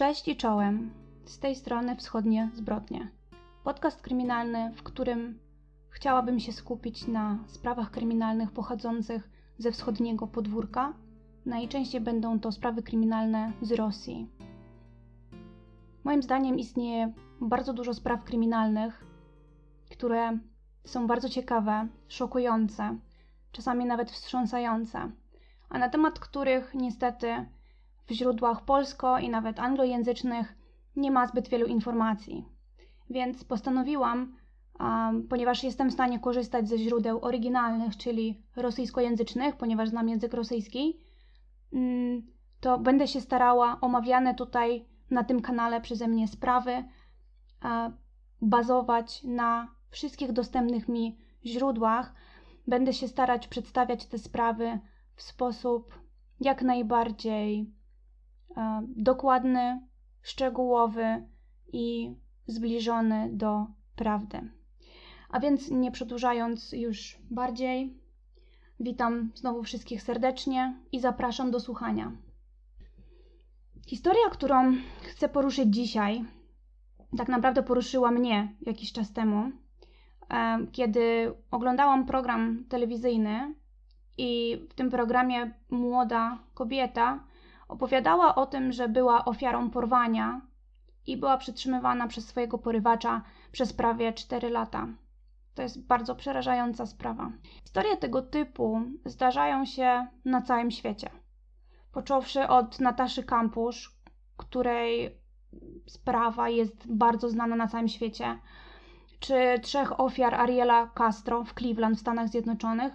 Cześć i czołem. Z tej strony wschodnie zbrodnie. Podcast kryminalny, w którym chciałabym się skupić na sprawach kryminalnych pochodzących ze wschodniego podwórka. Najczęściej będą to sprawy kryminalne z Rosji. Moim zdaniem istnieje bardzo dużo spraw kryminalnych, które są bardzo ciekawe, szokujące, czasami nawet wstrząsające, a na temat których niestety w źródłach polsko i nawet anglojęzycznych nie ma zbyt wielu informacji. Więc postanowiłam, um, ponieważ jestem w stanie korzystać ze źródeł oryginalnych, czyli rosyjskojęzycznych, ponieważ znam język rosyjski, um, to będę się starała omawiane tutaj na tym kanale przeze mnie sprawy um, bazować na wszystkich dostępnych mi źródłach. Będę się starać przedstawiać te sprawy w sposób jak najbardziej dokładny, szczegółowy i zbliżony do prawdy. A więc nie przedłużając już bardziej, witam znowu wszystkich serdecznie i zapraszam do słuchania. Historia, którą chcę poruszyć dzisiaj, tak naprawdę poruszyła mnie jakiś czas temu, e, kiedy oglądałam program telewizyjny i w tym programie młoda kobieta Opowiadała o tym, że była ofiarą porwania i była przytrzymywana przez swojego porywacza przez prawie 4 lata. To jest bardzo przerażająca sprawa. Historie tego typu zdarzają się na całym świecie. Począwszy od Nataszy Kampusz, której sprawa jest bardzo znana na całym świecie, czy trzech ofiar Ariela Castro w Cleveland w Stanach Zjednoczonych,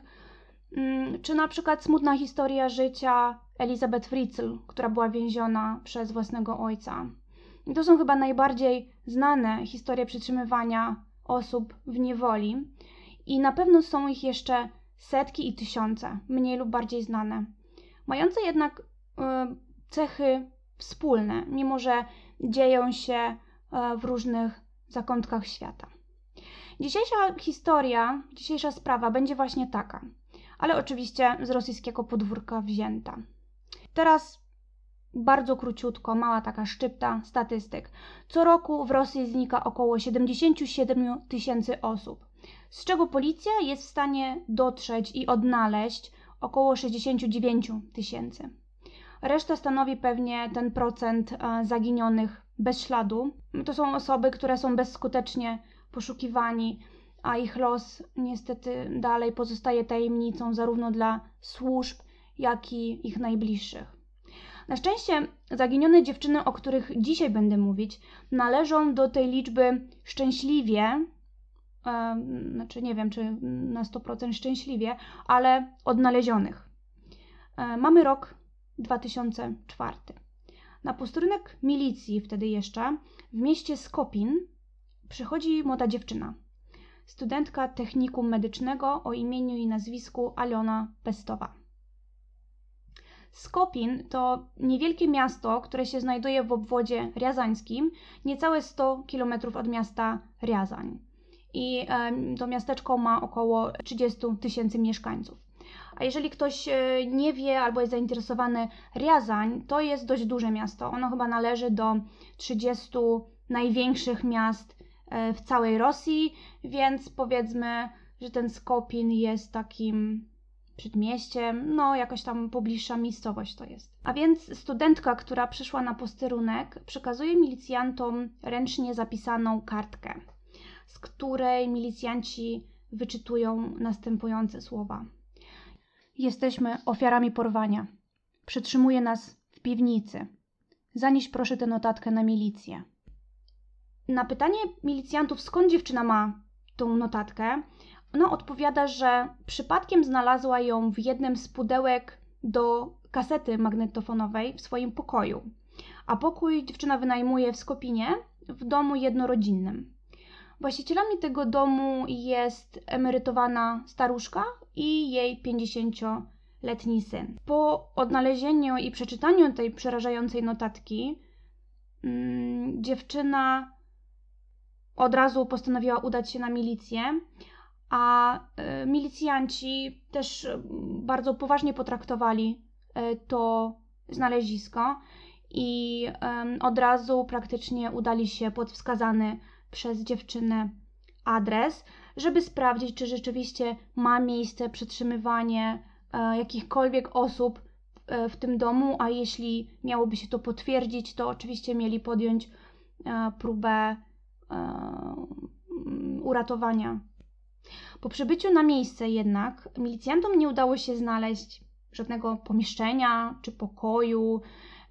mm, czy na przykład smutna historia życia Elizabeth Fritzl, która była więziona przez własnego ojca. I to są chyba najbardziej znane historie przytrzymywania osób w niewoli. I na pewno są ich jeszcze setki i tysiące, mniej lub bardziej znane, mające jednak y, cechy wspólne, mimo że dzieją się y, w różnych zakątkach świata. Dzisiejsza historia, dzisiejsza sprawa będzie właśnie taka, ale oczywiście z rosyjskiego podwórka wzięta. Teraz bardzo króciutko, mała taka szczypta statystyk. Co roku w Rosji znika około 77 tysięcy osób, z czego policja jest w stanie dotrzeć i odnaleźć około 69 tysięcy. Reszta stanowi pewnie ten procent e, zaginionych bez śladu. To są osoby, które są bezskutecznie poszukiwani, a ich los niestety dalej pozostaje tajemnicą zarówno dla służb, jak i ich najbliższych. Na szczęście zaginione dziewczyny, o których dzisiaj będę mówić, należą do tej liczby szczęśliwie, e, znaczy nie wiem czy na 100% szczęśliwie, ale odnalezionych. E, mamy rok 2004. Na posterunek milicji, wtedy jeszcze, w mieście Skopin przychodzi młoda dziewczyna. Studentka technikum medycznego o imieniu i nazwisku Aliona Pestowa. Skopin to niewielkie miasto, które się znajduje w obwodzie riazańskim, niecałe 100 km od miasta Riazań. I to miasteczko ma około 30 tysięcy mieszkańców. A jeżeli ktoś e, nie wie albo jest zainteresowany, Riazań to jest dość duże miasto. Ono chyba należy do 30 największych miast e, w całej Rosji, więc powiedzmy, że ten Skopin jest takim przedmieściem, no jakaś tam pobliższa miejscowość to jest. A więc studentka, która przyszła na posterunek, przekazuje milicjantom ręcznie zapisaną kartkę, z której milicjanci wyczytują następujące słowa. Jesteśmy ofiarami porwania. Przytrzymuje nas w piwnicy. Zanieś proszę tę notatkę na milicję. Na pytanie milicjantów, skąd dziewczyna ma tą notatkę, ona odpowiada, że przypadkiem znalazła ją w jednym z pudełek do kasety magnetofonowej w swoim pokoju. A pokój dziewczyna wynajmuje w Skopinie w domu jednorodzinnym. Właścicielami tego domu jest emerytowana staruszka i jej 50-letni syn. Po odnalezieniu i przeczytaniu tej przerażającej notatki, hmm, dziewczyna od razu postanowiła udać się na milicję, a e, milicjanci też bardzo poważnie potraktowali e, to znalezisko i od razu praktycznie udali się pod wskazany przez dziewczynę adres, żeby sprawdzić, czy rzeczywiście ma miejsce przetrzymywanie e, jakichkolwiek osób e, w tym domu, a jeśli miałoby się to potwierdzić, to oczywiście mieli podjąć e, próbę e, uratowania. Po przybyciu na miejsce jednak milicjantom nie udało się znaleźć żadnego pomieszczenia czy pokoju,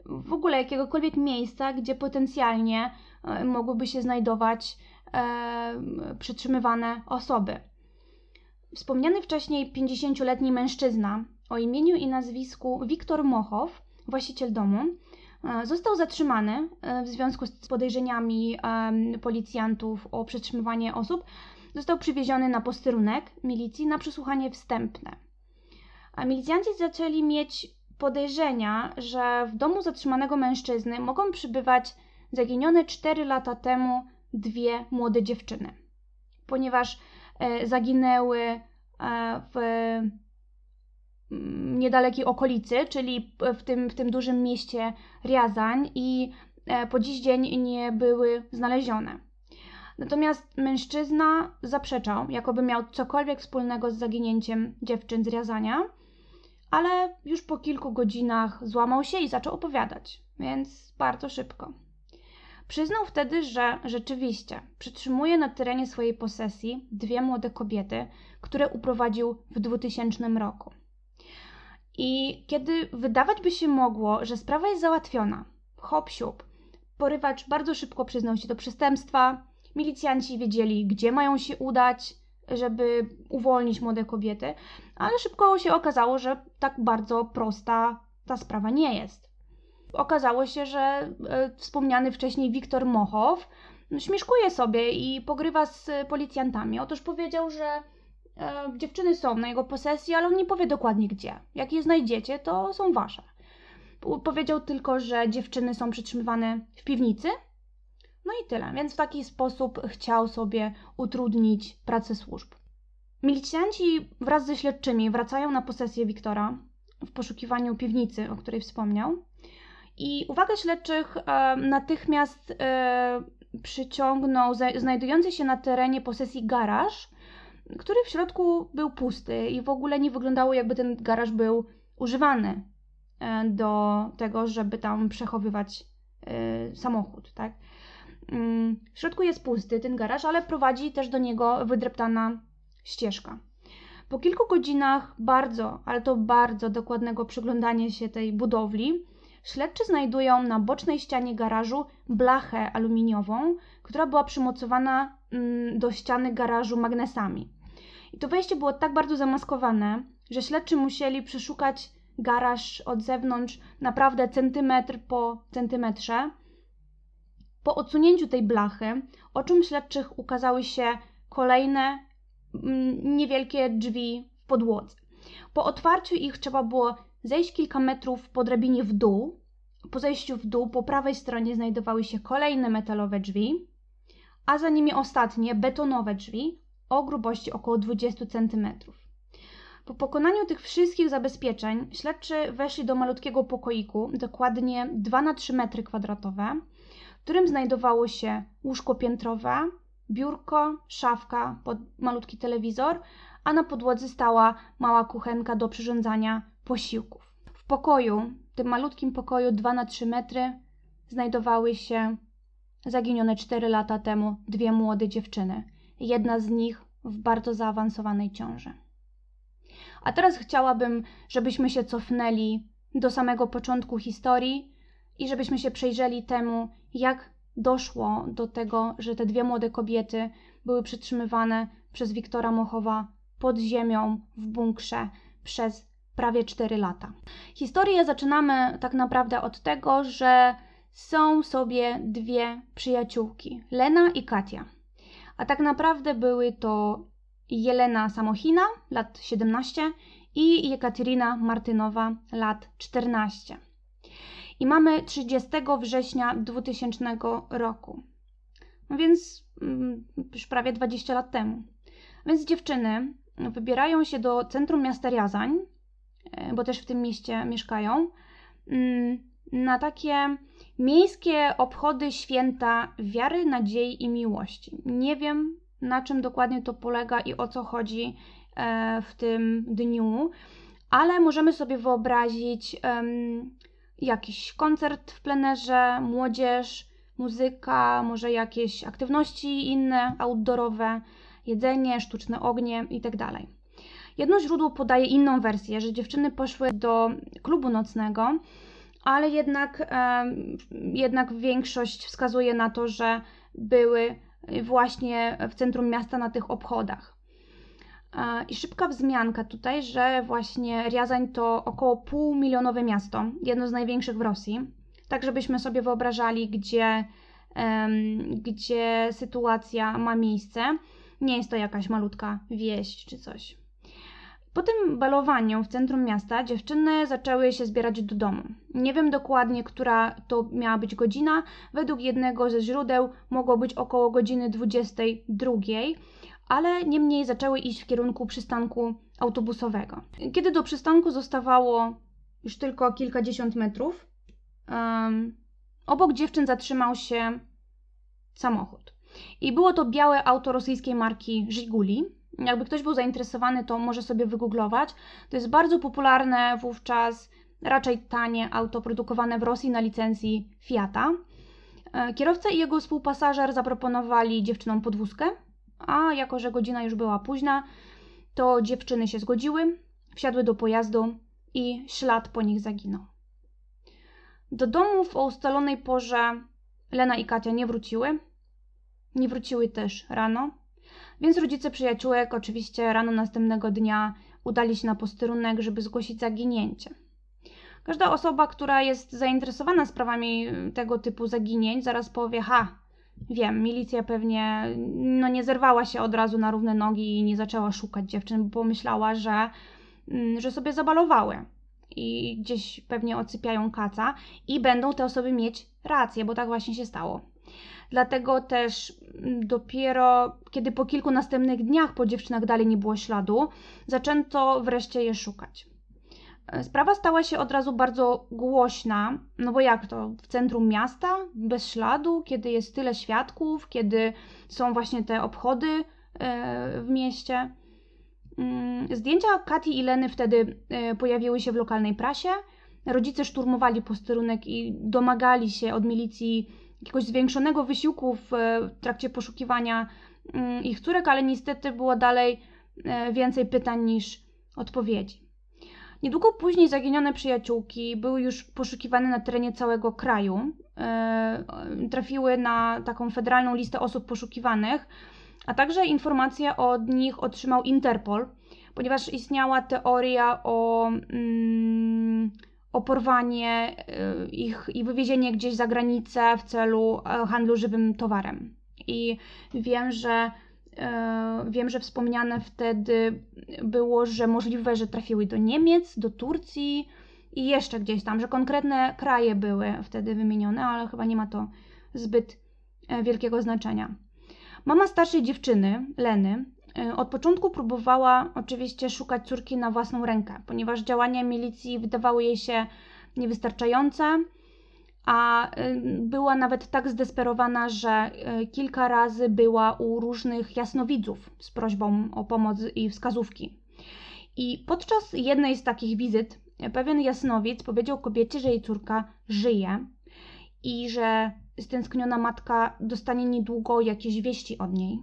w ogóle jakiegokolwiek miejsca, gdzie potencjalnie e, mogłyby się znajdować e, przetrzymywane osoby. Wspomniany wcześniej 50-letni mężczyzna o imieniu i nazwisku Wiktor Mochow, właściciel domu, e, został zatrzymany e, w związku z podejrzeniami policjantów o przetrzymywanie osób. Został przywieziony na posterunek milicji na przesłuchanie wstępne. A milicjanci zaczęli mieć podejrzenia, że w domu zatrzymanego mężczyzny mogą przybywać zaginione 4 lata temu dwie młode dziewczyny, ponieważ e, zaginęły e, w mm, niedalekiej okolicy, czyli w tym, w tym dużym mieście Riazań i e, po dziś dzień nie były znalezione. Natomiast mężczyzna zaprzeczał, jakoby miał cokolwiek wspólnego z zaginięciem dziewczyn z Riazania ale już po kilku godzinach złamał się i zaczął opowiadać, więc bardzo szybko. Przyznał wtedy, że rzeczywiście przytrzymuje na terenie swojej posesji dwie młode kobiety, które uprowadził w 2000 roku. I kiedy wydawać by się mogło, że sprawa jest załatwiona, hop siup, porywacz bardzo szybko przyznał się do przestępstwa, milicjanci wiedzieli, gdzie mają się udać, żeby uwolnić młode kobiety, ale szybko się okazało, że tak bardzo prosta ta sprawa nie jest. Okazało się, że e, wspomniany wcześniej Wiktor Mochow śmieszkuje sobie i pogrywa z policjantami. Otóż powiedział, że e, dziewczyny są na jego posesji, ale on nie powie dokładnie gdzie. Jak je znajdziecie, to są wasze. Powiedział tylko, że dziewczyny są przytrzymywane w piwnicy, no i tyle, więc w taki sposób chciał sobie utrudnić pracę służb. Milicjanci wraz ze śledczymi wracają na posesję Wiktora w poszukiwaniu piwnicy, o której wspomniał. I uwagę śledczych e, natychmiast e, przyciągnął za, znajdujący się na terenie posesji garaż, który w środku był pusty i w ogóle nie wyglądało, jakby ten garaż był używany e, do tego, żeby tam przechowywać e, samochód, tak? Mm, w środku jest pusty ten garaż, ale prowadzi też do niego wydreptana ścieżka. Po kilku godzinach bardzo, ale to bardzo dokładnego przyglądania się tej budowli, śledczy znajdują na bocznej ścianie garażu blachę aluminiową, która była przymocowana mm, do ściany garażu magnesami. I to wejście było tak bardzo zamaskowane, że śledczy musieli przeszukać garaż od zewnątrz naprawdę centymetr po centymetrze, po odsunięciu tej blachy oczom śledczych ukazały się kolejne mm, niewielkie drzwi w podłodze. Po otwarciu ich trzeba było zejść kilka metrów po drabinie w dół. Po zejściu w dół po prawej stronie znajdowały się kolejne metalowe drzwi, a za nimi ostatnie betonowe drzwi o grubości około 20 cm. Po pokonaniu tych wszystkich zabezpieczeń śledczy weszli do malutkiego pokoiku, dokładnie 2 na 3 metry kwadratowe, w którym znajdowało się łóżko piętrowe, biurko, szafka, malutki telewizor, a na podłodze stała mała kuchenka do przyrządzania posiłków. W pokoju, tym malutkim pokoju 2 na 3 metry, znajdowały się zaginione 4 lata temu dwie młode dziewczyny. Jedna z nich w bardzo zaawansowanej ciąży. A teraz chciałabym, żebyśmy się cofnęli do samego początku historii i żebyśmy się przejrzeli temu, jak doszło do tego, że te dwie młode kobiety były przetrzymywane przez Wiktora Mochowa pod ziemią w bunkrze przez prawie 4 lata. Historię zaczynamy tak naprawdę od tego, że są sobie dwie przyjaciółki, Lena i Katia. A tak naprawdę były to Jelena Samochina, lat 17 i Jekaterina Martynowa, lat 14 i mamy 30 września 2000 roku. No więc mm, już prawie 20 lat temu. Więc dziewczyny wybierają się do centrum miasta Riazań, e, bo też w tym mieście mieszkają, mm, na takie Miejskie obchody święta wiary, nadziei i miłości. Nie wiem, na czym dokładnie to polega i o co chodzi e, w tym dniu, ale możemy sobie wyobrazić jakiś koncert w plenerze, młodzież, muzyka, może jakieś aktywności inne, outdoorowe, jedzenie, sztuczne ognie itd. Tak Jedno źródło podaje inną wersję, że dziewczyny poszły do klubu nocnego, ale jednak, jednak większość wskazuje na to, że były właśnie w centrum miasta na tych obchodach. I szybka wzmianka tutaj, że właśnie Riazań to około półmilionowe miasto, jedno z największych w Rosji. Tak, żebyśmy sobie wyobrażali, gdzie, gdzie sytuacja ma miejsce. Nie jest to jakaś malutka wieś czy coś. Po tym balowaniu w centrum miasta dziewczyny zaczęły się zbierać do domu. Nie wiem dokładnie, która to miała być godzina. Według jednego ze źródeł mogło być około godziny 22, ale niemniej zaczęły iść w kierunku przystanku autobusowego. Kiedy do przystanku zostawało już tylko kilkadziesiąt metrów, um, obok dziewczyn zatrzymał się samochód. I było to białe auto rosyjskiej marki Żiguli, jakby ktoś był zainteresowany, to może sobie wygooglować. To jest bardzo popularne wówczas, raczej tanie auto produkowane w Rosji na licencji Fiata. E, kierowca i jego współpasażer zaproponowali dziewczynom podwózkę, a jako że godzina już była późna, to dziewczyny się zgodziły, wsiadły do pojazdu i ślad po nich zaginął. Do domów o ustalonej porze Lena i Katia nie wróciły. Nie wróciły też rano. Więc rodzice przyjaciółek oczywiście rano następnego dnia udali się na posterunek, żeby zgłosić zaginięcie. Każda osoba, która jest zainteresowana sprawami tego typu zaginięć, zaraz powie: Ha, wiem, milicja pewnie no, nie zerwała się od razu na równe nogi i nie zaczęła szukać dziewczyn, bo pomyślała, że, mm, że sobie zabalowały i gdzieś pewnie odsypiają kaca i będą te osoby mieć rację, bo tak właśnie się stało. Dlatego też mm, dopiero kiedy po kilku następnych dniach po dziewczynach dalej nie było śladu, zaczęto wreszcie je szukać. E, sprawa stała się od razu bardzo głośna, no bo jak to w centrum miasta, bez śladu, kiedy jest tyle świadków, kiedy są właśnie te obchody e, w mieście. Mm, zdjęcia Kati i Leny wtedy e, pojawiły się w lokalnej prasie. Rodzice szturmowali posterunek i domagali się od milicji jakiegoś zwiększonego wysiłku w trakcie poszukiwania mm, ich córek, ale niestety było dalej więcej pytań niż odpowiedzi. Niedługo później zaginione przyjaciółki były już poszukiwane na terenie całego kraju. E, trafiły na taką federalną listę osób poszukiwanych, a także informacje od nich otrzymał Interpol, ponieważ istniała teoria o. Mm, o porwanie y, ich i wywiezienie gdzieś za granicę w celu e, handlu żywym towarem. I wiem, że e, wiem, że wspomniane wtedy było, że możliwe, że trafiły do Niemiec, do Turcji i jeszcze gdzieś tam, że konkretne kraje były wtedy wymienione, ale chyba nie ma to zbyt e, wielkiego znaczenia. Mama starszej dziewczyny, Leny, Y, od początku próbowała oczywiście szukać córki na własną rękę, ponieważ działania milicji wydawały jej się niewystarczające, a była nawet tak zdesperowana, że y, kilka razy była u różnych jasnowidzów z prośbą o pomoc i wskazówki. I podczas jednej z takich wizyt pewien jasnowic powiedział kobiecie, że jej córka żyje i że stęskniona matka dostanie niedługo jakieś wieści od niej.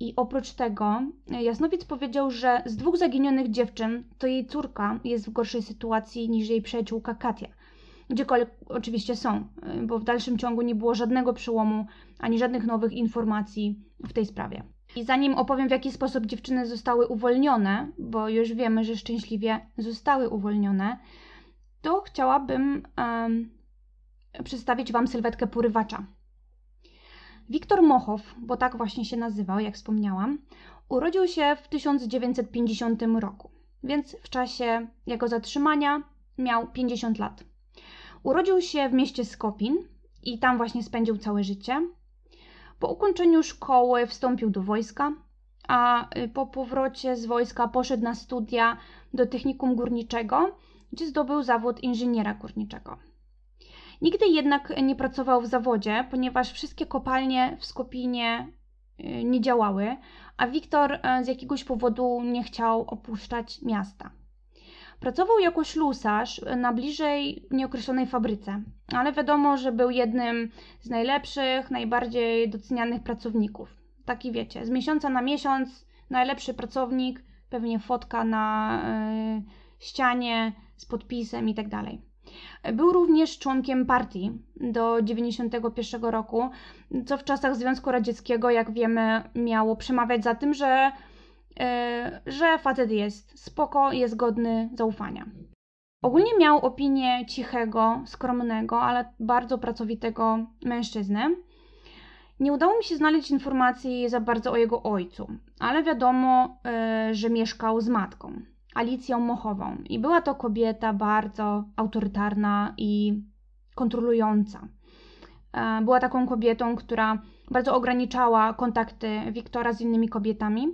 I oprócz tego e, Jasnowic powiedział, że z dwóch zaginionych dziewczyn to jej córka jest w gorszej sytuacji niż jej przyjaciółka Katia. Gdziekolwiek oczywiście są, e, bo w dalszym ciągu nie było żadnego przełomu ani żadnych nowych informacji w tej sprawie. I zanim opowiem, w jaki sposób dziewczyny zostały uwolnione, bo już wiemy, że szczęśliwie zostały uwolnione, to chciałabym um, przedstawić Wam sylwetkę porywacza. Wiktor Mochow, bo tak właśnie się nazywał, jak wspomniałam, urodził się w 1950 roku, więc w czasie jego zatrzymania miał 50 lat. Urodził się w mieście Skopin i tam właśnie spędził całe życie. Po ukończeniu szkoły wstąpił do wojska, a y, po powrocie z wojska poszedł na studia do technikum górniczego, gdzie zdobył zawód inżyniera górniczego. Nigdy jednak nie pracował w zawodzie, ponieważ wszystkie kopalnie w Skopinie y, nie działały, a Wiktor y, z jakiegoś powodu nie chciał opuszczać miasta. Pracował jako ślusarz na bliżej nieokreślonej fabryce, ale wiadomo, że był jednym z najlepszych, najbardziej docenianych pracowników. Taki wiecie, z miesiąca na miesiąc najlepszy pracownik, pewnie fotka na y, ścianie z podpisem i tak dalej. Był również członkiem partii do 1991 roku, co w czasach Związku Radzieckiego, jak wiemy, miało przemawiać za tym, że, że facet jest spoko, jest godny zaufania. Ogólnie miał opinię cichego, skromnego, ale bardzo pracowitego mężczyzny. Nie udało mi się znaleźć informacji za bardzo o jego ojcu, ale wiadomo, yy, że mieszkał z matką. Alicją Mochową. I była to kobieta bardzo autorytarna i kontrolująca. E, była taką kobietą, która bardzo ograniczała kontakty Wiktora z innymi kobietami.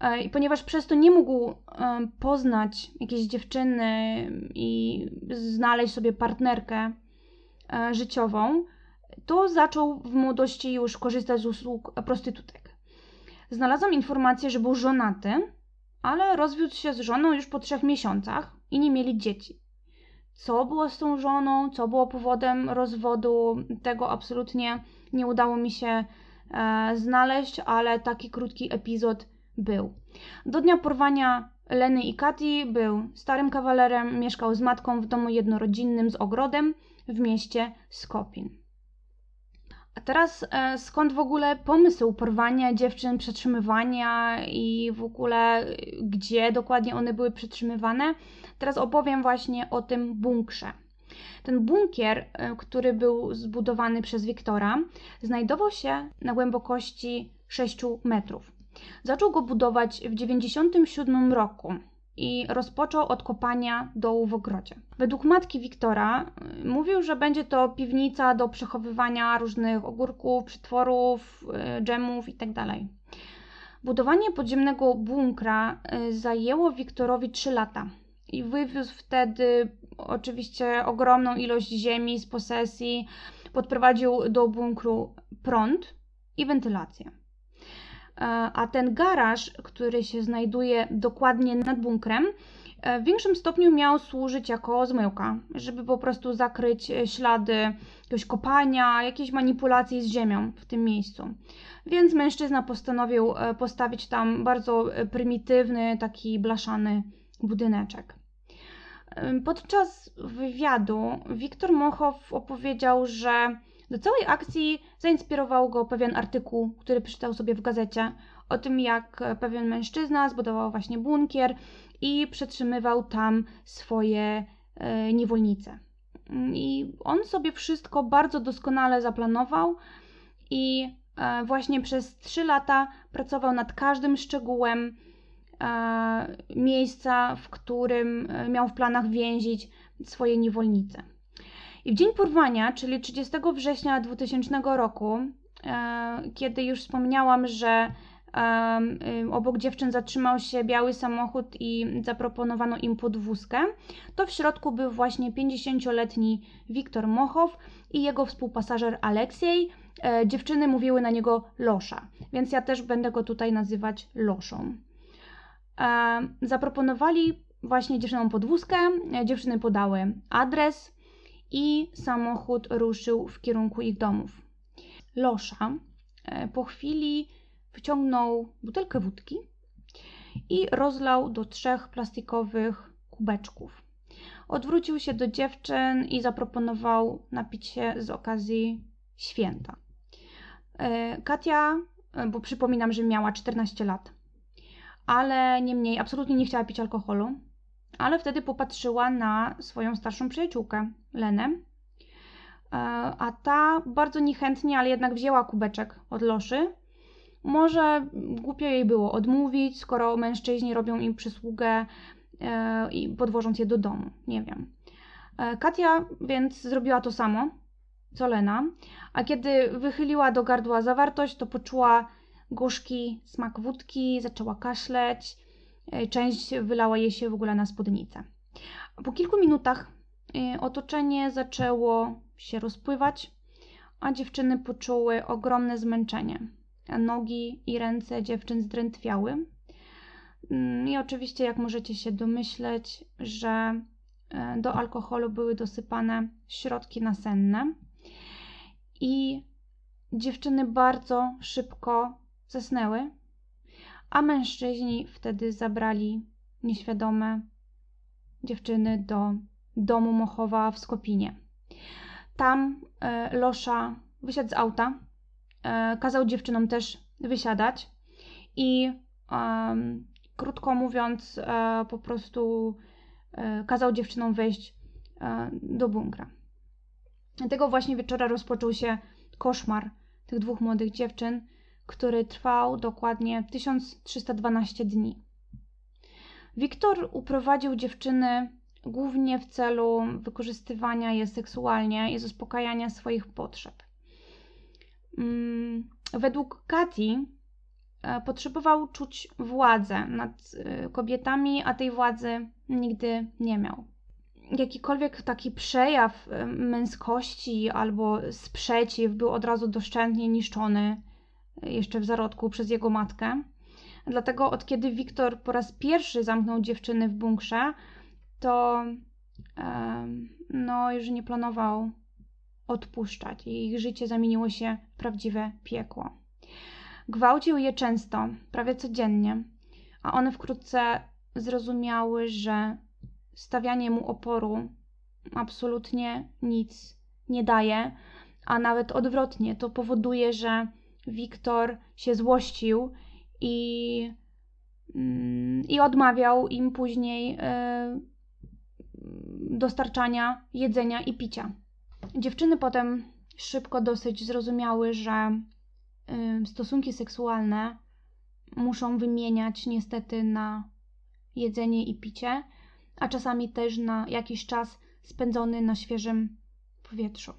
E, I ponieważ przez to nie mógł e, poznać jakiejś dziewczyny i znaleźć sobie partnerkę życiową, to zaczął w młodości już korzystać z usług prostytutek. Znalazłam informację, że był żonaty ale rozwiódł się z żoną już po trzech miesiącach i nie mieli dzieci. Co było z tą żoną, co było powodem rozwodu, tego absolutnie nie udało mi się e, znaleźć, ale taki krótki epizod był. Do dnia porwania Leny i Kati był starym kawalerem, mieszkał z matką w domu jednorodzinnym z ogrodem w mieście Skopin. A teraz e, skąd w ogóle pomysł porwania dziewczyn, przetrzymywania i w ogóle e, gdzie dokładnie one były przetrzymywane? Teraz opowiem właśnie o tym bunkrze. Ten bunkier, e, który był zbudowany przez Wiktora, znajdował się na głębokości 6 metrów. Zaczął go budować w 1997 roku i rozpoczął od kopania dołu w ogrodzie. Według matki Wiktora y, mówił, że będzie to piwnica do przechowywania różnych ogórków, przetworów, y, dżemów itd. Tak Budowanie podziemnego bunkra y, zajęło Wiktorowi 3 lata i wywiózł wtedy oczywiście ogromną ilość ziemi z posesji, podprowadził do bunkru prąd i wentylację. E, a ten garaż, który się znajduje dokładnie nad bunkrem, e, w większym stopniu miał służyć jako zmyłka, żeby po prostu zakryć e, ślady jakiegoś kopania, jakiejś manipulacji z ziemią w tym miejscu. Więc mężczyzna postanowił postawić tam bardzo prymitywny, taki blaszany budyneczek. Podczas wywiadu Wiktor Mochow opowiedział, że do całej akcji zainspirował go pewien artykuł, który przeczytał sobie w gazecie o tym, jak pewien mężczyzna zbudował właśnie bunkier i przetrzymywał tam swoje e, niewolnice. I on sobie wszystko bardzo doskonale zaplanował i e, właśnie przez trzy lata pracował nad każdym szczegółem e, miejsca, w którym miał w planach więzić swoje niewolnice. I w dzień porwania, czyli 30 września 2000 roku, e, kiedy już wspomniałam, że obok dziewczyn zatrzymał się biały samochód i zaproponowano im podwózkę, to w środku był właśnie 50-letni Wiktor Mochow i jego współpasażer Aleksiej. E, dziewczyny mówiły na niego Losza, więc ja też będę go tutaj nazywać Loszą. Zaproponowali właśnie dziewczynom podwózkę, e, dziewczyny podały adres, i samochód ruszył w kierunku ich domów. Losza e, po chwili wyciągnął butelkę wódki i rozlał do trzech plastikowych kubeczków. Odwrócił się do dziewczyn i zaproponował napić się z okazji święta. E, Katia, e, bo przypominam, że miała 14 lat, ale niemniej absolutnie nie chciała pić alkoholu, ale wtedy popatrzyła na swoją starszą przyjaciółkę, Lenę. E, a ta bardzo niechętnie, ale jednak wzięła kubeczek od Loszy. Może głupio jej było odmówić, skoro mężczyźni robią im przysługę e, i podwożąc je do domu. Nie wiem. E, Katia więc zrobiła to samo, co Lena, a kiedy wychyliła do gardła zawartość, to poczuła gorzki smak wódki, zaczęła kaszleć, część wylała jej się w ogóle na spódnicę. Po kilku minutach otoczenie zaczęło się rozpływać, a dziewczyny poczuły ogromne zmęczenie. Nogi i ręce dziewczyn zdrętwiały. Mm, I oczywiście, jak możecie się domyśleć, że e, do alkoholu były dosypane środki nasenne. I dziewczyny bardzo szybko zasnęły, a mężczyźni wtedy zabrali nieświadome dziewczyny do domu Mochowa w Skopinie. Tam e, Losza wysiadł z auta, e, kazał dziewczynom też wysiadać i krótko mówiąc, e, po prostu e, kazał dziewczynom wejść e, do bunkra. Tego właśnie wieczora rozpoczął się koszmar tych dwóch młodych dziewczyn, który trwał dokładnie 1312 dni. Wiktor uprowadził dziewczyny głównie w celu wykorzystywania je seksualnie i zaspokajania swoich potrzeb. Mm, według Kati e, potrzebował czuć władzę nad e, kobietami, a tej władzy nigdy nie miał. Jakikolwiek taki przejaw e, męskości albo sprzeciw był od razu doszczętnie niszczony jeszcze w zarodku przez jego matkę. Dlatego od kiedy Wiktor po raz pierwszy zamknął dziewczyny w bunkrze, to no już nie planował odpuszczać i ich życie zamieniło się w prawdziwe piekło. Gwałcił je często, prawie codziennie, a one wkrótce zrozumiały, że stawianie mu oporu absolutnie nic nie daje, a nawet odwrotnie, to powoduje, że Wiktor się złościł i, mm, i odmawiał im później e, dostarczania jedzenia i picia. Dziewczyny potem szybko dosyć zrozumiały, że y, stosunki seksualne muszą wymieniać niestety na jedzenie i picie, a czasami też na jakiś czas spędzony na świeżym powietrzu.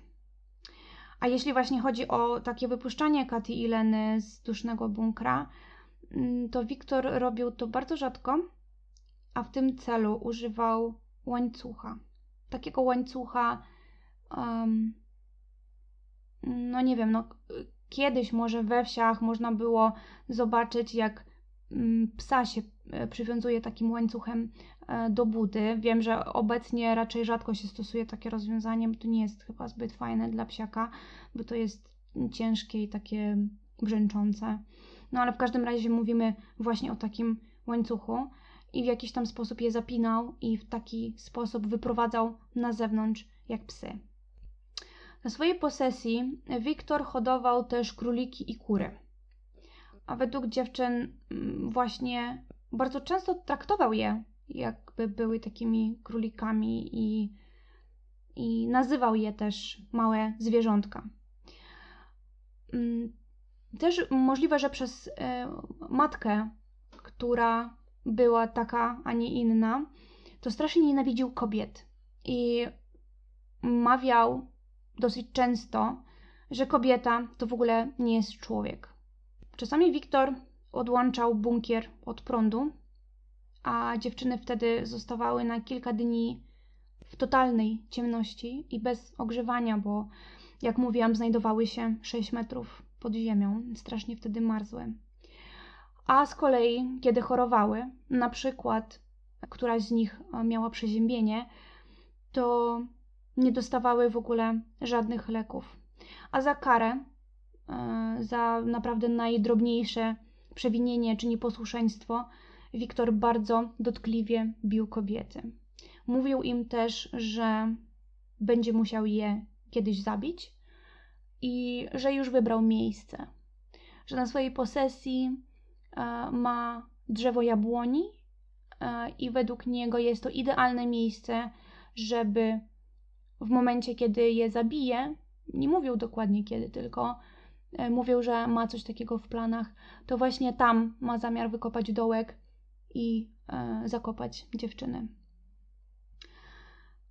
A jeśli właśnie chodzi o takie wypuszczanie Katy i Leny z dusznego bunkra, mm, to Wiktor robił to bardzo rzadko, a w tym celu używał łańcucha. Takiego łańcucha, um, no nie wiem, no kiedyś może we wsiach można było zobaczyć, jak mm, psa się przywiązuje takim łańcuchem e, do budy. Wiem, że obecnie raczej rzadko się stosuje takie rozwiązanie, bo to nie jest chyba zbyt fajne dla psiaka, bo to jest ciężkie i takie brzęczące. No ale w każdym razie mówimy właśnie o takim łańcuchu i w jakiś tam sposób je zapinał i w taki sposób wyprowadzał na zewnątrz jak psy. Na swojej posesji Wiktor hodował też króliki i kury. A według dziewczyn mm, właśnie bardzo często traktował je jakby były takimi królikami i, i nazywał je też małe zwierzątka. Mm, też możliwe, że przez e, matkę, która była taka, a nie inna, to strasznie nienawidził kobiet i mawiał dosyć często, że kobieta to w ogóle nie jest człowiek. Czasami Wiktor odłączał bunkier od prądu, a dziewczyny wtedy zostawały na kilka dni w totalnej ciemności i bez ogrzewania, bo jak mówiłam, znajdowały się 6 metrów pod ziemią, strasznie wtedy marzły. A z kolei, kiedy chorowały, na przykład któraś z nich e, miała przeziębienie, to nie dostawały w ogóle żadnych leków. A za karę, e, za naprawdę najdrobniejsze przewinienie czy nieposłuszeństwo, Wiktor bardzo dotkliwie bił kobiety. Mówił im też, że będzie musiał je kiedyś zabić i że już wybrał miejsce, że na swojej posesji E, ma drzewo jabłoni e, i według niego jest to idealne miejsce, żeby w momencie, kiedy je zabije, nie mówił dokładnie kiedy, tylko mówił, że ma coś takiego w planach, to właśnie tam ma zamiar wykopać dołek i zakopać dziewczyny.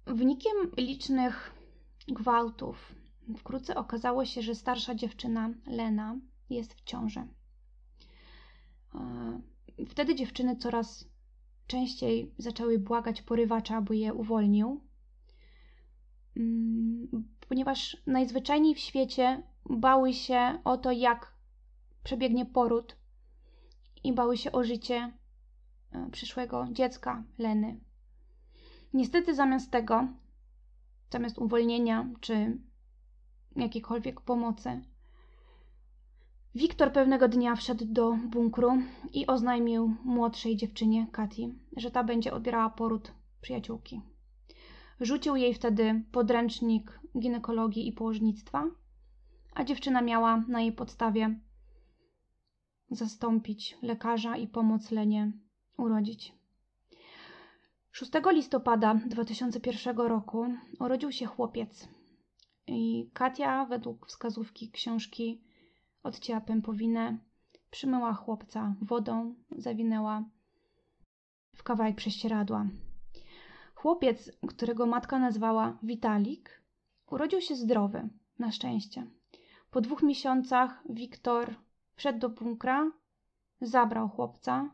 Wynikiem licznych gwałtów wkrótce okazało się, że starsza dziewczyna Lena jest w ciąży. Wtedy dziewczyny coraz częściej zaczęły błagać porywacza, aby je uwolnił. Ponieważ najzwyczajniej w świecie bały się o to, jak przebiegnie poród i bały się o życie e, przyszłego dziecka Leny. Niestety zamiast tego, zamiast uwolnienia czy jakiejkolwiek pomocy, Wiktor pewnego dnia wszedł do bunkru i oznajmił młodszej dziewczynie, Kati, że ta będzie odbierała poród przyjaciółki. Rzucił jej wtedy podręcznik ginekologii i położnictwa, a dziewczyna miała na jej podstawie zastąpić lekarza i pomóc Lenie urodzić. 6 listopada 2001 roku urodził się chłopiec i Katia według wskazówki książki odcięła pępowinę, przymyła chłopca wodą, zawinęła w kawałek prześcieradła. Chłopiec, którego matka nazwała Witalik, urodził się zdrowy, na szczęście. Po dwóch miesiącach Wiktor wszedł do bunkra, zabrał chłopca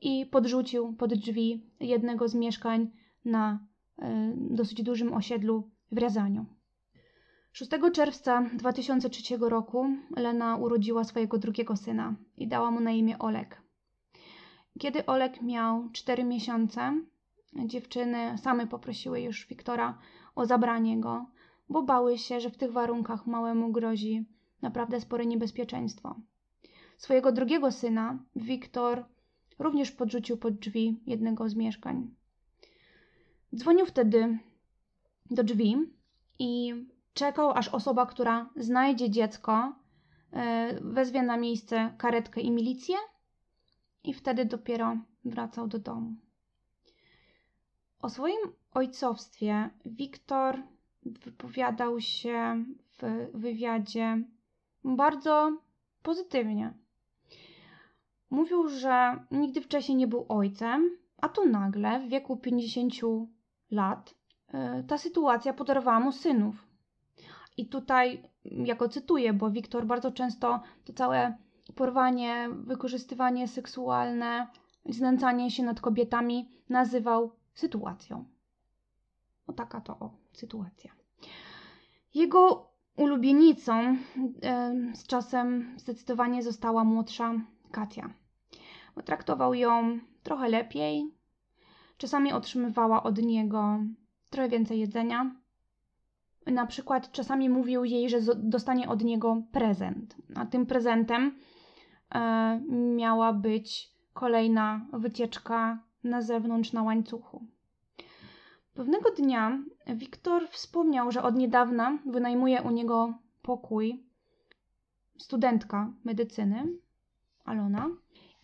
i podrzucił pod drzwi jednego z mieszkań na y, dosyć dużym osiedlu w Riazaniu. 6 czerwca 2003 roku Lena urodziła swojego drugiego syna i dała mu na imię Olek. Kiedy Olek miał 4 miesiące, dziewczyny same poprosiły już Wiktora o zabranie go, bo bały się, że w tych warunkach małemu grozi naprawdę spore niebezpieczeństwo. Swojego drugiego syna, Wiktor, również podrzucił pod drzwi jednego z mieszkań. Dzwonił wtedy do drzwi i czekał, aż osoba, która znajdzie dziecko, e, wezwie na miejsce karetkę i milicję, i wtedy dopiero wracał do domu. O swoim ojcowstwie Wiktor wypowiadał się w wywiadzie bardzo pozytywnie. Mówił, że nigdy wcześniej nie był ojcem, a tu nagle w wieku 50 lat e, ta sytuacja podarowała mu synów. I tutaj, jako cytuję, bo Wiktor bardzo często to całe porwanie, wykorzystywanie seksualne, znęcanie się nad kobietami nazywał sytuacją. O taka to o, sytuacja. Jego ulubienicą z czasem zdecydowanie została młodsza Katia. Traktował ją trochę lepiej. Czasami otrzymywała od niego trochę więcej jedzenia. Na przykład czasami mówił jej, że dostanie od niego prezent, a tym prezentem e, miała być kolejna wycieczka na zewnątrz na łańcuchu. Pewnego dnia Wiktor wspomniał, że od niedawna wynajmuje u niego pokój studentka medycyny, Alona,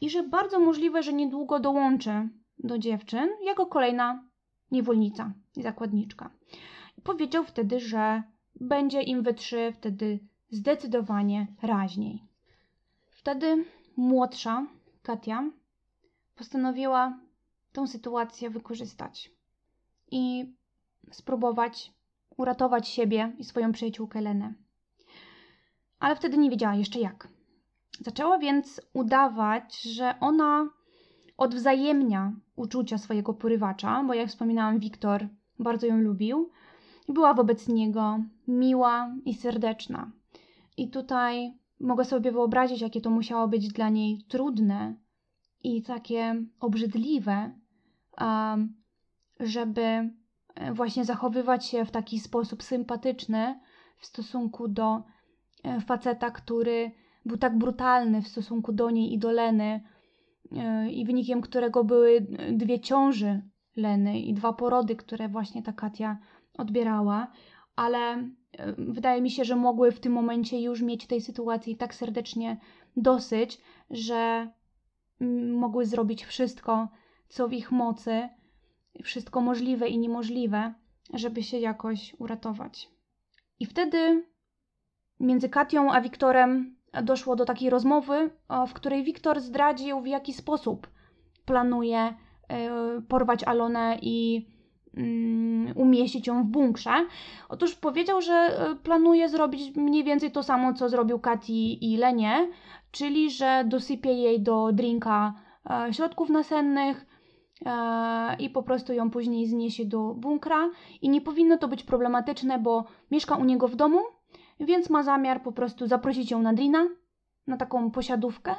i że bardzo możliwe, że niedługo dołączy do dziewczyn jako kolejna niewolnica i zakładniczka. Powiedział wtedy, że będzie im we trzy wtedy zdecydowanie raźniej. Wtedy młodsza Katia postanowiła tę sytuację wykorzystać i spróbować uratować siebie i swoją przyjaciółkę Lenę. Ale wtedy nie wiedziała jeszcze jak. Zaczęła więc udawać, że ona odwzajemnia uczucia swojego porywacza, bo jak wspominałam, Wiktor bardzo ją lubił. Była wobec niego miła i serdeczna. I tutaj mogę sobie wyobrazić, jakie to musiało być dla niej trudne i takie obrzydliwe, żeby e, właśnie zachowywać się w taki sposób sympatyczny w stosunku do e, faceta, który był tak brutalny w stosunku do niej i do Leny, e, i wynikiem którego były dwie ciąży Leny i dwa porody, które właśnie ta Katia odbierała, ale wydaje mi się, że mogły w tym momencie już mieć tej sytuacji tak serdecznie dosyć, że mogły zrobić wszystko, co w ich mocy, wszystko możliwe i niemożliwe, żeby się jakoś uratować. I wtedy między Katią a Wiktorem doszło do takiej rozmowy, w której Wiktor zdradził, w jaki sposób planuje e, porwać Alonę i mm, umieścić ją w bunkrze. Otóż powiedział, że e, planuje zrobić mniej więcej to samo, co zrobił Kati i Lenie, czyli że dosypie jej do drinka e, środków nasennych, i po prostu ją później zniesie do bunkra. I nie powinno to być problematyczne, bo mieszka u niego w domu, więc ma zamiar po prostu zaprosić ją na drina, na taką posiadówkę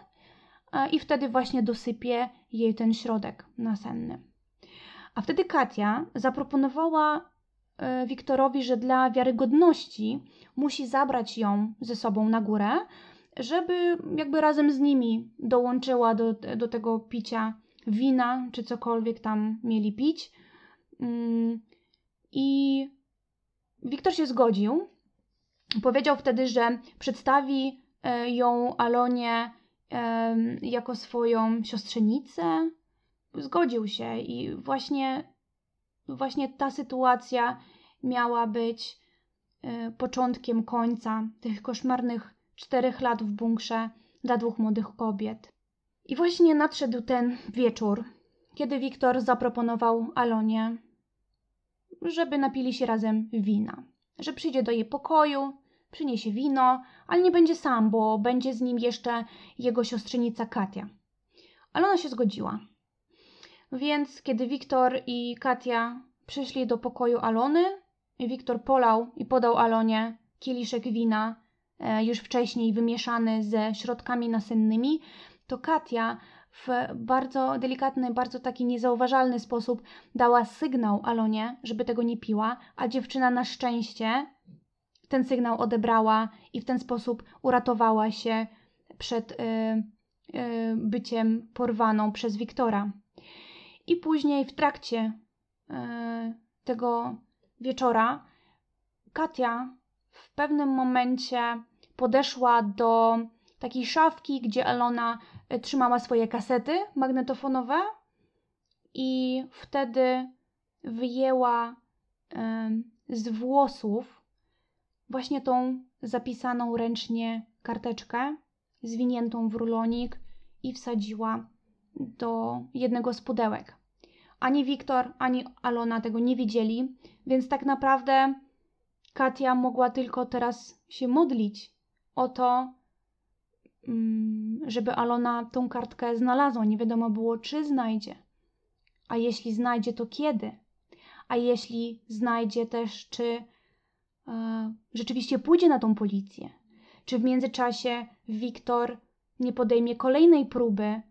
e, i wtedy właśnie dosypie jej ten środek nasenny. A wtedy Katia zaproponowała e, Wiktorowi, że dla wiarygodności musi zabrać ją ze sobą na górę, żeby jakby razem z nimi dołączyła do, do tego picia wina, czy cokolwiek tam mieli pić. Mm, I Wiktor się zgodził. Powiedział wtedy, że przedstawi e, ją Alonie jako swoją siostrzenicę. Zgodził się i właśnie, właśnie ta sytuacja miała być e, początkiem końca tych koszmarnych czterech lat w bunkrze dla dwóch młodych kobiet. I właśnie nadszedł ten wieczór, kiedy Wiktor zaproponował Alonie, żeby napili się razem wina, że przyjdzie do jej pokoju, przyniesie wino, ale nie będzie sam, bo będzie z nim jeszcze jego siostrzenica Katia. Alona się zgodziła. Więc kiedy Wiktor i Katia przyszli do pokoju Alony, Wiktor polał i podał Alonie kieliszek wina, e, już wcześniej wymieszany ze środkami nasennymi, to Katia w bardzo delikatny, bardzo taki niezauważalny sposób dała sygnał Alonie, żeby tego nie piła, a dziewczyna na szczęście ten sygnał odebrała i w ten sposób uratowała się przed y, y, byciem porwaną przez Wiktora. I później w trakcie y, tego wieczora Katia w pewnym momencie podeszła do takiej szafki, gdzie Alona trzymała swoje kasety magnetofonowe i wtedy wyjęła z włosów właśnie tą zapisaną ręcznie karteczkę, zwiniętą w rulonik i wsadziła do jednego z pudełek. Ani Wiktor, ani Alona tego nie widzieli, więc tak naprawdę Katia mogła tylko teraz się modlić o to, żeby Alona tą kartkę znalazła. Nie wiadomo było, czy znajdzie. A jeśli znajdzie, to kiedy? A jeśli znajdzie też, czy e, rzeczywiście pójdzie na tą policję? Czy w międzyczasie Wiktor nie podejmie kolejnej próby e,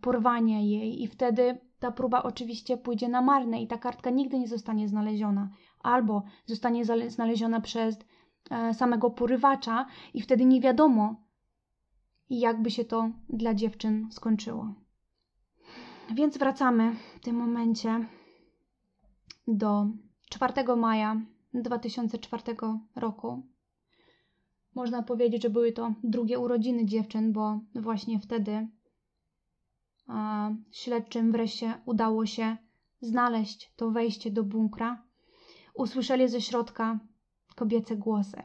porwania jej i wtedy ta próba oczywiście pójdzie na marne i ta kartka nigdy nie zostanie znaleziona. Albo zostanie znaleziona przez e, samego porywacza i wtedy nie wiadomo, i jakby się to dla dziewczyn skończyło. Więc wracamy w tym momencie do 4 maja 2004 roku. Można powiedzieć, że były to drugie urodziny dziewczyn, bo właśnie wtedy a, śledczym wreszcie udało się znaleźć to wejście do bunkra. Usłyszeli ze środka kobiece głosy.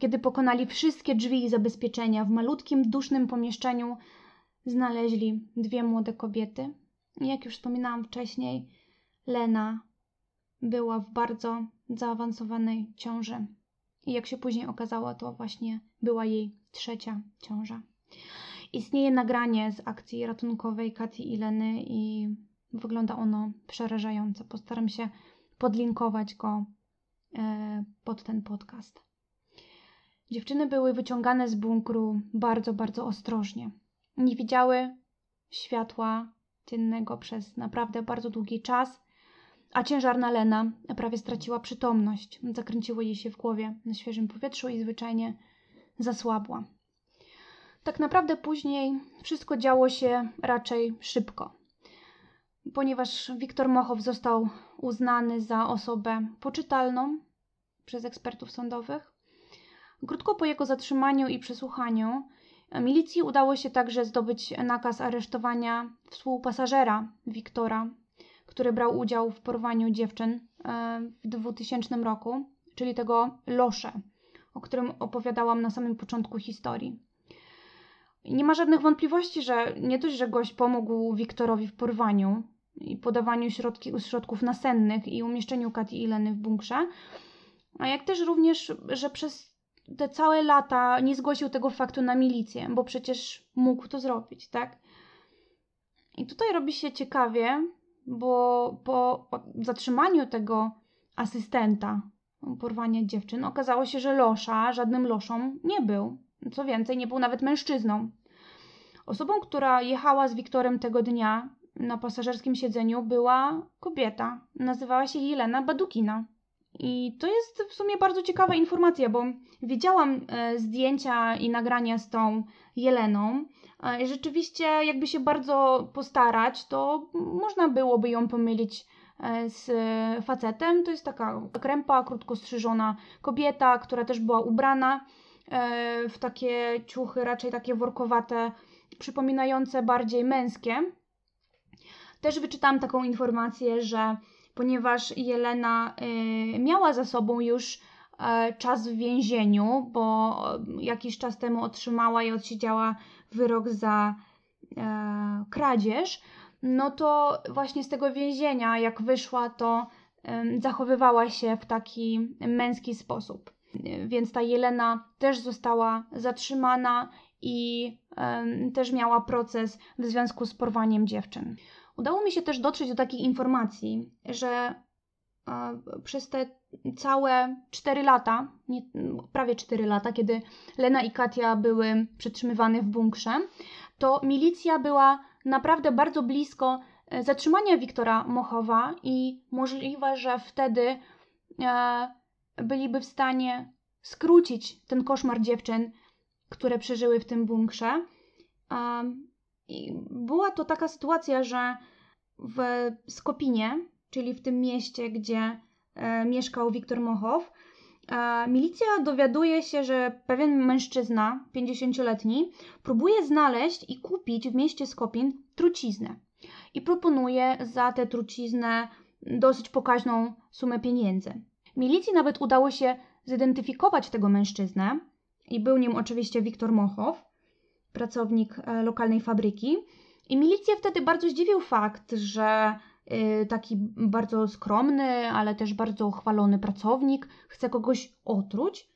Kiedy pokonali wszystkie drzwi i zabezpieczenia, w malutkim, dusznym pomieszczeniu znaleźli dwie młode kobiety. Jak już wspominałam wcześniej, Lena była w bardzo zaawansowanej ciąży. I jak się później okazało, to właśnie była jej trzecia ciąża. Istnieje nagranie z akcji ratunkowej Katy i Leny i wygląda ono przerażająco. Postaram się podlinkować go e, pod ten podcast. Dziewczyny były wyciągane z bunkru bardzo, bardzo ostrożnie. Nie widziały światła dziennego przez naprawdę bardzo długi czas, a ciężarna Lena prawie straciła przytomność. Zakręciło jej się w głowie na świeżym powietrzu i zwyczajnie zasłabła. Tak naprawdę później wszystko działo się raczej szybko, ponieważ Wiktor Mochow został uznany za osobę poczytalną przez ekspertów sądowych Krótko po jego zatrzymaniu i przesłuchaniu milicji udało się także zdobyć nakaz aresztowania współpasażera Wiktora, który brał udział w porwaniu dziewczyn e, w 2000 roku, czyli tego Losze, o którym opowiadałam na samym początku historii. Nie ma żadnych wątpliwości, że nie dość, że gość pomógł Wiktorowi w porwaniu i podawaniu środki, środków nasennych i umieszczeniu Kati i Leny w bunkrze, a jak też również, że przez te całe lata nie zgłosił tego faktu na milicję, bo przecież mógł to zrobić, tak? I tutaj robi się ciekawie, bo po zatrzymaniu tego asystenta porwania dziewczyn okazało się, że Losza żadnym Loszą nie był. Co więcej, nie był nawet mężczyzną. Osobą, która jechała z Wiktorem tego dnia na pasażerskim siedzeniu była kobieta. Nazywała się Jelena Badukina. I to jest w sumie bardzo ciekawa informacja, bo widziałam e, zdjęcia i nagrania z tą Jeleną. I rzeczywiście, jakby się bardzo postarać, to można byłoby ją pomylić e, z facetem. To jest taka krępa, krótko strzyżona kobieta, która też była ubrana e, w takie ciuchy, raczej takie workowate, przypominające bardziej męskie. Też wyczytałam taką informację, że ponieważ Jelena y, miała za sobą już e, czas w więzieniu, bo jakiś czas temu otrzymała i odsiedziała wyrok za e, kradzież, no to właśnie z tego więzienia, jak wyszła, to zachowywała się w taki męski sposób. Więc ta Jelena też została zatrzymana i też miała proces w związku z porwaniem dziewczyn. Udało mi się też dotrzeć do takiej informacji, że przez te całe 4 lata, nie, prawie 4 lata, kiedy Lena i Katia były przetrzymywane w bunkrze, to milicja była naprawdę bardzo blisko e, zatrzymania Wiktora Mochowa i możliwe, że wtedy e, byliby w stanie skrócić ten koszmar dziewczyn, które przeżyły w tym bunkrze. I była to taka sytuacja, że w Skopinie, czyli w tym mieście, gdzie e, mieszkał Wiktor Mochow, e, milicja dowiaduje się, że pewien mężczyzna, 50-letni, próbuje znaleźć i kupić w mieście Skopin truciznę. I proponuje za tę truciznę dosyć pokaźną sumę pieniędzy. Milicji nawet udało się zidentyfikować tego mężczyznę i był nim oczywiście Wiktor Mochow, pracownik e, lokalnej fabryki. I milicję wtedy bardzo zdziwił fakt, że y, taki bardzo skromny, ale też bardzo chwalony pracownik chce kogoś otruć.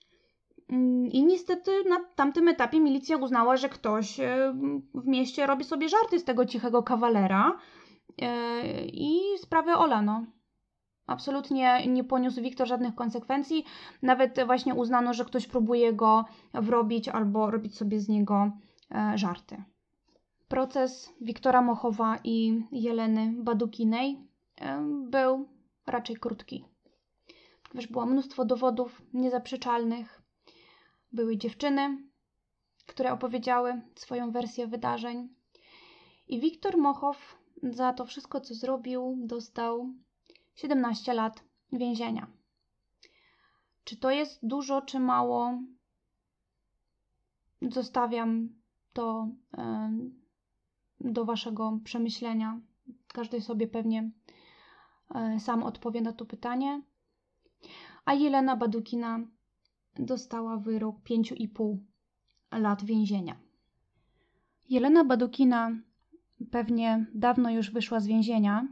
Mm, I niestety na tamtym etapie milicja uznała, że ktoś y, w mieście robi sobie żarty z tego cichego kawalera y, i sprawę olano. Absolutnie nie poniósł Wiktor żadnych konsekwencji. Nawet właśnie uznano, że ktoś próbuje go wrobić albo robić sobie z niego żarty. Proces Wiktora Mochowa i Jeleny Badukinej e, był raczej krótki. Ponieważ było mnóstwo dowodów niezaprzeczalnych. Były dziewczyny, które opowiedziały swoją wersję wydarzeń. I Wiktor Mochow za to wszystko, co zrobił, dostał 17 lat więzienia. Czy to jest dużo, czy mało? Zostawiam to do Waszego przemyślenia. Każdy sobie pewnie e, sam odpowie na to pytanie. A Jelena Badukina dostała wyrok 5,5 lat więzienia. Jelena Badukina pewnie dawno już wyszła z więzienia,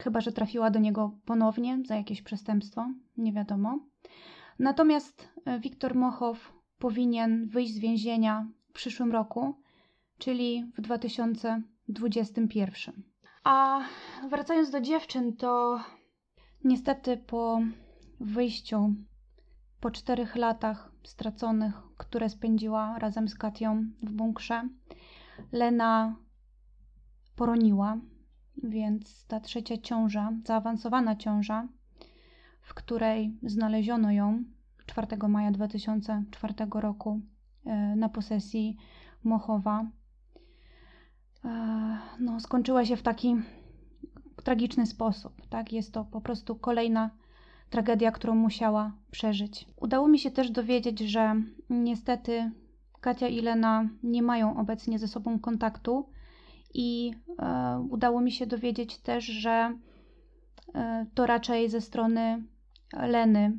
chyba że trafiła do niego ponownie za jakieś przestępstwo, nie wiadomo. Natomiast e, Wiktor Mochow powinien wyjść z więzienia przyszłym roku czyli w 2021. A wracając do dziewczyn, to niestety po wyjściu, po czterech latach straconych, które spędziła razem z Katią w bunkrze, Lena poroniła, więc ta trzecia ciąża, zaawansowana ciąża, w której znaleziono ją 4 maja 2004 roku na posesji Mochowa, no, skończyła się w taki tragiczny sposób. Tak? Jest to po prostu kolejna tragedia, którą musiała przeżyć. Udało mi się też dowiedzieć, że niestety Katia i Lena nie mają obecnie ze sobą kontaktu i e, udało mi się dowiedzieć też, że e, to raczej ze strony Leny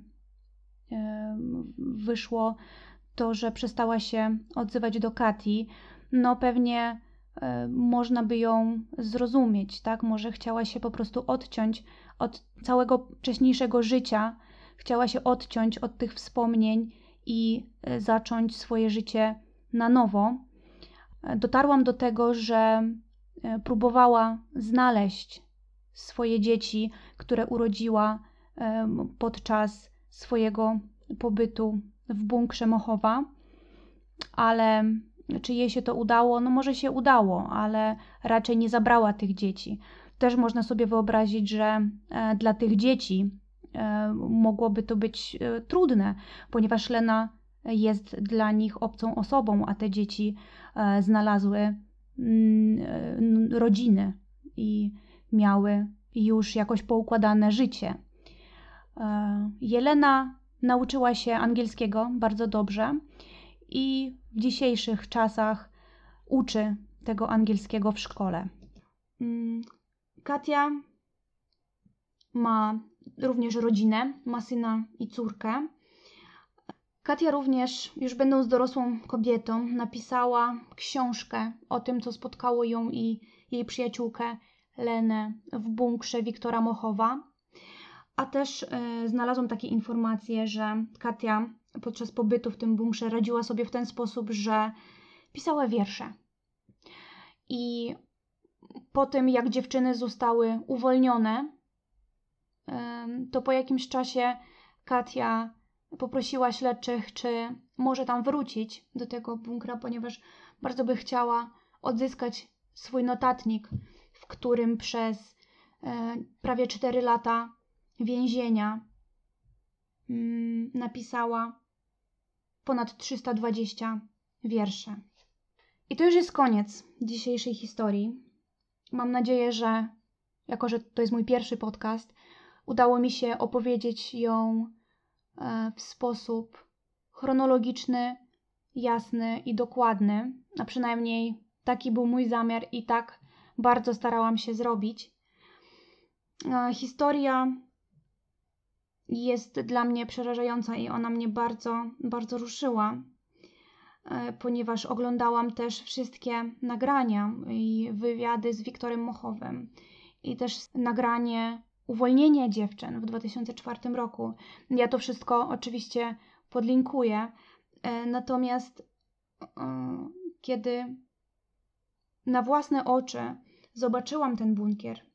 e, wyszło to, że przestała się odzywać do Kati. No pewnie E, można by ją zrozumieć, tak? Może chciała się po prostu odciąć od całego wcześniejszego życia, chciała się odciąć od tych wspomnień i e, zacząć swoje życie na nowo. E, dotarłam do tego, że próbowała znaleźć swoje dzieci, które urodziła podczas swojego pobytu w bunkrze Mochowa, ale czy jej się to udało? No może się udało, ale raczej nie zabrała tych dzieci. Też można sobie wyobrazić, że e, dla tych dzieci e, mogłoby to być e, trudne, ponieważ Lena jest dla nich obcą osobą, a te dzieci znalazły mm, rodziny i miały już jakoś poukładane życie. Jelena nauczyła się angielskiego bardzo dobrze i w dzisiejszych czasach uczy tego angielskiego w szkole. Mm, Katia ma również rodzinę, ma syna i córkę. Katia również, już będąc dorosłą kobietą, napisała książkę o tym, co spotkało ją i jej przyjaciółkę Lenę w bunkrze Wiktora Mochowa. A też y, znalazłam takie informacje, że Katia podczas pobytu w tym bunkrze radziła sobie w ten sposób, że pisała wiersze. I po tym, jak dziewczyny zostały uwolnione, to po jakimś czasie Katia poprosiła śledczych, czy może tam wrócić do tego bunkra, ponieważ bardzo by chciała odzyskać swój notatnik, w którym przez e, prawie 4 lata więzienia mm, napisała ponad 320 wierszy. I to już jest koniec dzisiejszej historii. Mam nadzieję, że jako że to jest mój pierwszy podcast, udało mi się opowiedzieć ją e, w sposób chronologiczny, jasny i dokładny. A przynajmniej taki był mój zamiar i tak bardzo starałam się zrobić. E, historia jest dla mnie przerażająca i ona mnie bardzo, bardzo ruszyła. E, ponieważ oglądałam też wszystkie nagrania i wywiady z Wiktorem Mochowym i też nagranie uwolnienie dziewczyn w 2004 roku. Ja to wszystko oczywiście podlinkuję. E, natomiast e, kiedy na własne oczy zobaczyłam ten bunkier,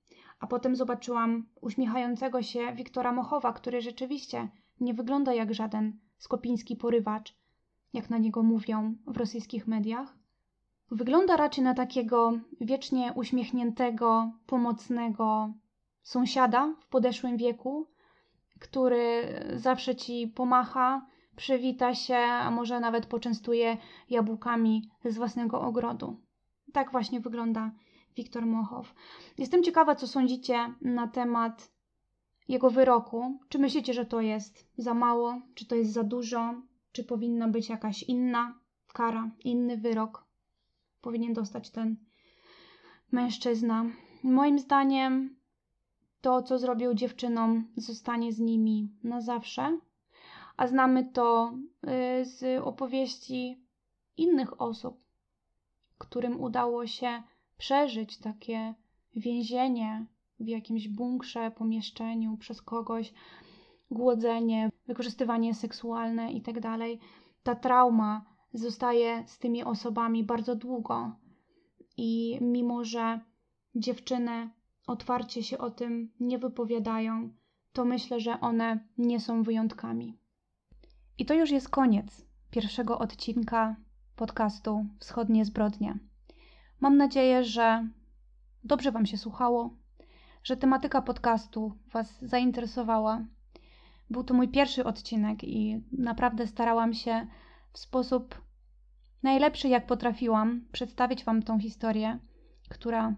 a potem zobaczyłam uśmiechającego się Wiktora Mochowa, który rzeczywiście nie wygląda jak żaden skopiński porywacz, jak na niego mówią w rosyjskich mediach. Wygląda raczej na takiego wiecznie uśmiechniętego, pomocnego sąsiada w podeszłym wieku, który zawsze ci pomacha, przywita się, a może nawet poczęstuje jabłkami z własnego ogrodu. Tak właśnie wygląda Wiktor Mochow. Jestem ciekawa, co sądzicie na temat jego wyroku. Czy myślicie, że to jest za mało, czy to jest za dużo? Czy powinna być jakaś inna kara, inny wyrok powinien dostać ten mężczyzna? Moim zdaniem to, co zrobił dziewczynom, zostanie z nimi na zawsze. A znamy to y, z opowieści innych osób, którym udało się przeżyć takie więzienie w jakimś bunkrze, pomieszczeniu przez kogoś, głodzenie, wykorzystywanie seksualne itd. Tak Ta trauma zostaje z tymi osobami bardzo długo. I mimo, że dziewczyny otwarcie się o tym nie wypowiadają, to myślę, że one nie są wyjątkami. I to już jest koniec pierwszego odcinka podcastu Wschodnie Zbrodnie. Mam nadzieję, że dobrze Wam się słuchało, że tematyka podcastu Was zainteresowała był to mój pierwszy odcinek i naprawdę starałam się w sposób najlepszy, jak potrafiłam, przedstawić Wam tą historię, która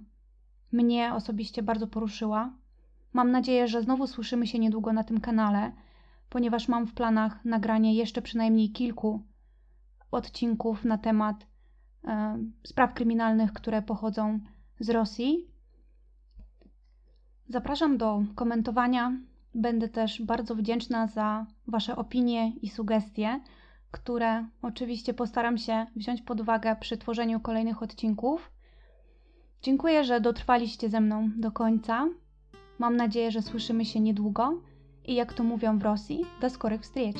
mnie osobiście bardzo poruszyła. Mam nadzieję, że znowu słyszymy się niedługo na tym kanale, ponieważ mam w planach nagranie jeszcze przynajmniej kilku odcinków na temat spraw kryminalnych, które pochodzą z Rosji. Zapraszam do komentowania Będę też bardzo wdzięczna za Wasze opinie i sugestie, które oczywiście postaram się wziąć pod uwagę przy tworzeniu kolejnych odcinków. Dziękuję, że dotrwaliście ze mną do końca. Mam nadzieję, że słyszymy się niedługo i jak to mówią w Rosji, do skorych wstrzeć.